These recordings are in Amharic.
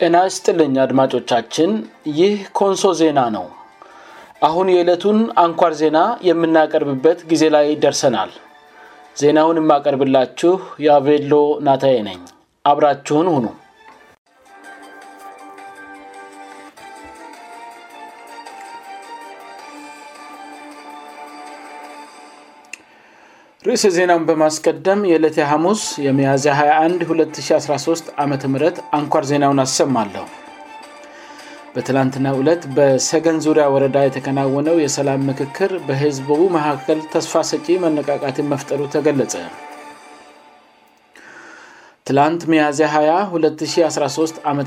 እናስ ጥልኝ አድማጮቻችን ይህ ኮንሶ ዜና ነው አሁን የዕለቱን አንኳር ዜና የምናቀርብበት ጊዜ ላይ ደርሰናል ዜናውን የማቀርብላችሁ የአቬሎ ናታዬ ነኝ አብራችሁን ሁኑ ርዕሰ ዜናን በማስቀደም የዕሌት ሐሙስ የሚያዚ 21 2013 ዓም አንኳር ዜናውን አሰማለሁ በትላንትና 2ለት በሰገን ዙሪያ ወረዳ የተከናወነው የሰላም ምክክር በህዝቡ መካከል ተስፋ ሰጪ መነቃቃቴ መፍጠሩ ተገለጸ ትላንት ሚያዚ 2213 ዓም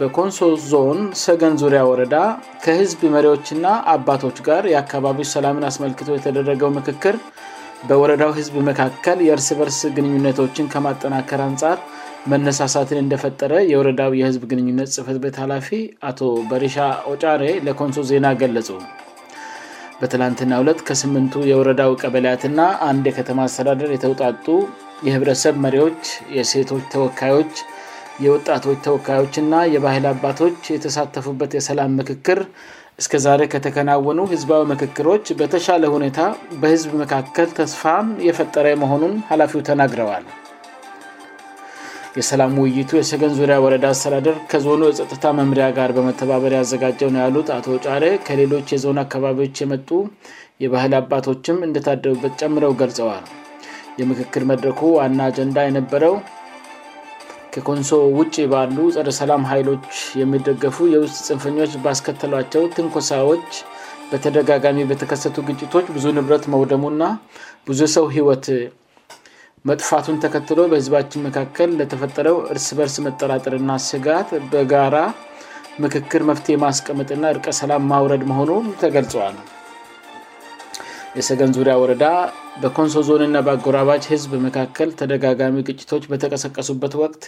በኮንሶ ዞን ሰገን ዙሪያ ወረዳ ከህዝብ መሪዎችና አባቶች ጋር የአካባቢዎች ሰላምን አስመልክቶ የተደረገው ምክክር በወረዳው ህዝብ መካከል የእርስ በእርስ ግንኙነቶችን ከማጠናከር አንጻር መነሳሳትን እንደፈጠረ የወረዳው የህዝብ ግንኙነት ጽህፈት ቤት ኃላፊ አቶ በሪሻ ኦጫሬ ለኮንሶ ዜና ገለጹ በትላንትና ሁለት ከ8ምንቱ የወረዳው ቀበለያት ና አንድ የከተማ አስተዳደር የተውጣጡ የህብረሰብ መሪዎች የሴቶች ተወካዮች የወጣቶች ተወካዮችና የባህል አባቶች የተሳተፉበት የሰላም ምክክር እስከዛሬ ከተከናወኑ ህዝባዊ ምክክሮች በተሻለ ሁኔታ በህዝብ መካከል ተስፋ የፈጠረ መሆኑን ኃላፊው ተናግረዋል የሰላም ውይይቱ የሰገን ዙሪያ ወረዳ አስተዳደር ከዞኑ የጸጥታ መምሪያ ጋር በመተባበር ያዘጋጀው ነው ያሉት አቶ ጫሬ ከሌሎች የዞን አካባቢዎች የመጡ የባህል አባቶችም እንደታደቡበት ጨምረው ገልጸዋል የምክክር መድረኩ ዋና አጀንዳ የነበረው ከኮንሶ ውጭ ባሉ ጸረ ሰላም ኃይሎች የሚደገፉ የውስጥ ፅንፈኞች ባስከተሏቸው ትንኮሳዎች በተደጋጋሚ በተከሰቱ ግጭቶች ብዙ ንብረት መውደሙ ና ብዙ ሰው ህይወት መጥፋቱን ተከትሎ በህዝባችን መካከል ለተፈጠረው እርስ በርስ መጠራጥርና ስጋት በጋራ ምክክር መፍትሄ ማስቀመጥና እርቀ ሰላም ማውረድ መሆኑን ተገልጸዋል የሰገን ዙሪያ ወረዳ በኮንሶ ዞን ና በአጎራባጅ ህዝብ መካከል ተደጋጋሚ ግጭቶች በተቀሰቀሱበት ወቅት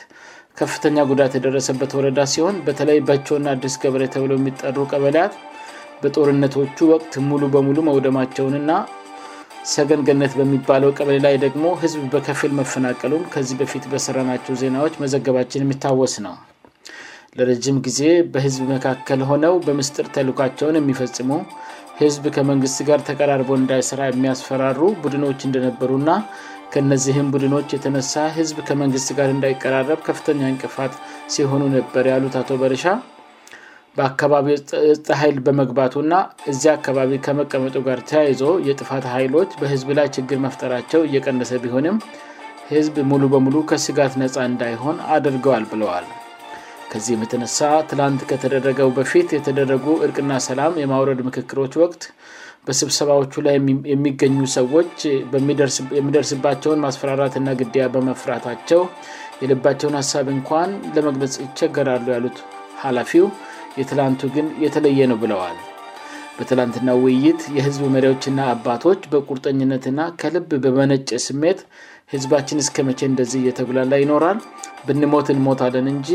ከፍተኛ ጉዳት የደረሰበት ወረዳ ሲሆን በተለይ በቾና አዲስ ገበሬ ተብለው የሚጠሩ ቀበያት በጦርነቶቹ ወቅት ሙሉ በሙሉ መውደማቸውን እና ሰገን ገነት በሚባለው ቀበሌ ላይ ደግሞ ህዝብ በከፍል መፈናቀሉን ከዚህ በፊት በሰራናቸው ዜናዎች መዘገባችን የሚታወስ ነው ለረጅም ጊዜ በህዝብ መካከል ሆነው በምስጥር ተልካቸውን የሚፈጽሙ ህዝብ ከመንግስት ጋር ተቀራርበ እንዳይስራ የሚያስፈራሩ ቡድኖች እንደነበሩእና ከነዚህም ቡድኖች የተነሳ ህዝብ ከመንግስት ጋር እንዳይቀራረብ ከፍተኛ እንቅፋት ሲሆኑ ነበር ያሉት አቶ በርሻ በአካባቢው እፅጥ ኃይል በመግባቱ ና እዚያ አካባቢ ከመቀመጡ ጋር ተያይዞ የጥፋት ኃይሎች በህዝብ ላይ ችግር መፍጠራቸው እየቀነሰ ቢሆንም ህዝብ ሙሉ በሙሉ ከስጋት ነጻ እንዳይሆን አድርገዋል ብለዋል ከዚህ የምትነሳ ትላንት ከተደረገው በፊት የተደረጉ እርቅና ሰላም የማውረድ ምክክሮች ወቅት በስብሰባዎቹ ላይ የሚገኙ ሰዎች የሚደርስባቸውን ማስፈራራትና ግዲያ በመፍራታቸው የልባቸውን ሀሳብ እንኳን ለመግለጽ ይቸገራሉ ያሉት ሀላፊው የትላንቱ ግን የተለየ ነው ብለዋል በትላንትና ውይይት የህዝብ መሪዎችና አባቶች በቁርጠኝነትና ከልብ በመነጨ ስሜት ህዝባችን እስከ መቼ እንደዚህ እየተጉላላ ይኖራል ብንሞት እንሞታለን እንጂ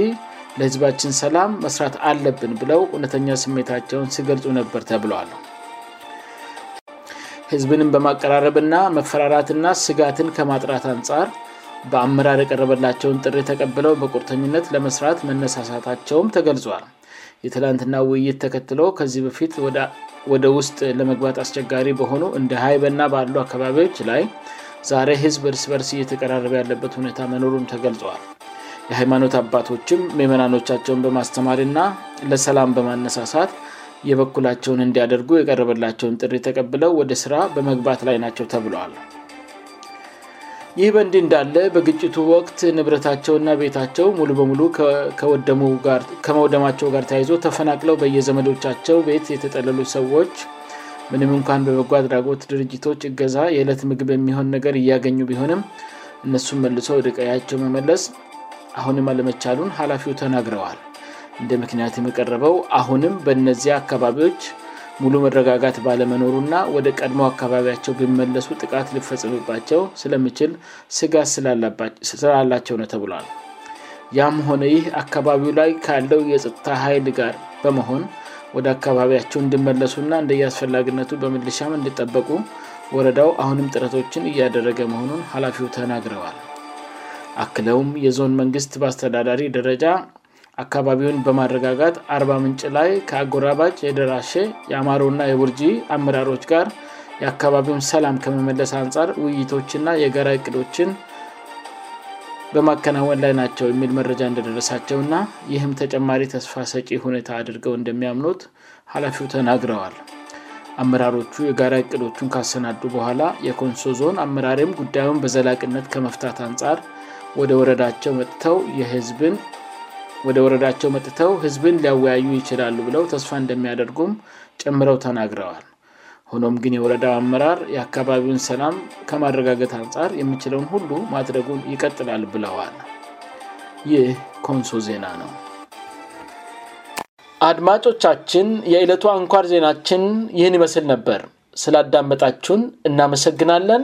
ለህዝባችን ሰላም መስራት አለብን ብለው እውነተኛ ስሜታቸውን ሲገልፁ ነበር ተብሏል ህዝብንም በማቀራረብና መፈራራትና ስጋትን ከማጥራት አንጻር በአምራር የቀረበላቸውን ጥሪ ተቀብለው በቁርተኝነት ለመስራት መነሳሳታቸውም ተገልጿል የትላንትና ውይይት ተከትለው ከዚህ በፊት ወደ ውስጥ ለመግባት አስቸጋሪ በሆኑ እንደ ሀይበና ባሉ አካባቢዎች ላይ ዛሬ ህዝብ ርስበርስ እየተቀራረበ ያለበት ሁኔታ መኖሩም ተገልጿል የሃይማኖት አባቶችም ሜመናኖቻቸውን በማስተማርና ለሰላም በማነሳሳት የበኩላቸውን እንዲያደርጉ የቀረበላቸውን ጥሪ ተቀብለው ወደ ስራ በመግባት ላይ ናቸው ተብለል ይህ በእንድ እንዳለ በግጭቱ ወቅት ንብረታቸውና ቤታቸው ሙሉ በሙሉ ከመውደማቸው ጋር ተያይዞ ተፈናቅለው በየዘመዶቻቸው ቤት የተጠለሉ ሰዎች ምንም እንኳን በበጎ አድራጎት ድርጅቶች እገዛ የእለት ምግብ የሚሆን ነገር እያገኙ ቢሆንም እነሱም መልሶ ርቀያቸው መመለስ አሁንም አለመቻሉን ሀላፊው ተናግረዋል እንደ ምክንያቱየቀረበው አሁንም በነዚያ አካባቢዎች ሙሉ መረጋጋት ባለመኖሩ ና ወደ ቀድሞ አካባቢያቸው ብመለሱ ጥቃት ሊፈጽምባቸው ስለምችል ስጋ ስላላቸው ነው ተብሏል ያም ሆነ ይህ አካባቢው ላይ ካለው የፀጥታ ኃይል ጋር በመሆን ወደ አካባቢያቸው እንድመለሱእና እንደየአስፈላጊነቱ በምልሻም እንድጠበቁ ወረዳው አሁንም ጥረቶችን እያደረገ መሆኑን ሀላፊው ተናግረዋል አክለውም የዞን መንግስት በአስተዳዳሪ ደረጃ አካባቢውን በማረጋጋጥ አርባ ምንጭ ላይ ከአጎራባጭ የደራሽ የአማሮና የቡርጂ አምራሮች ጋር የአካባቢውን ሰላም ከመመለስ አንጻር ውይይቶችና የጋራ እቅዶችን በማከናወን ላይ ናቸው የሚል መረጃ እንደደረሳቸው ና ይህም ተጨማሪ ተስፋ ሰቂ ሁኔታ አድርገው እንደሚያምኑት ሀላፊው ተናግረዋል አምራሮቹ የጋራ እቅዶቹን ካሰናዱ በኋላ የኮንሶ ዞን አምራሪም ጉዳዩን በዘላቅነት ከመፍታት አንጻር ወደወረዳቸው ጥተው የዝወደ ወረዳቸው መጥተው ህዝብን ሊያወያዩ ይችላሉ ብለው ተስፋ እንደሚያደርጉም ጨምረው ተናግረዋል ሆኖም ግን የወረዳ አመራር የአካባቢውን ሰላም ከማረጋገት አንጻር የሚችለውን ሁሉ ማድረጉን ይቀጥላል ብለዋል ይህ ኮንሶ ዜና ነው አድማጮቻችን የዕለቱ አንኳር ዜናችን ይህን ይመስል ነበር ስላዳመጣችሁን እናመሰግናለን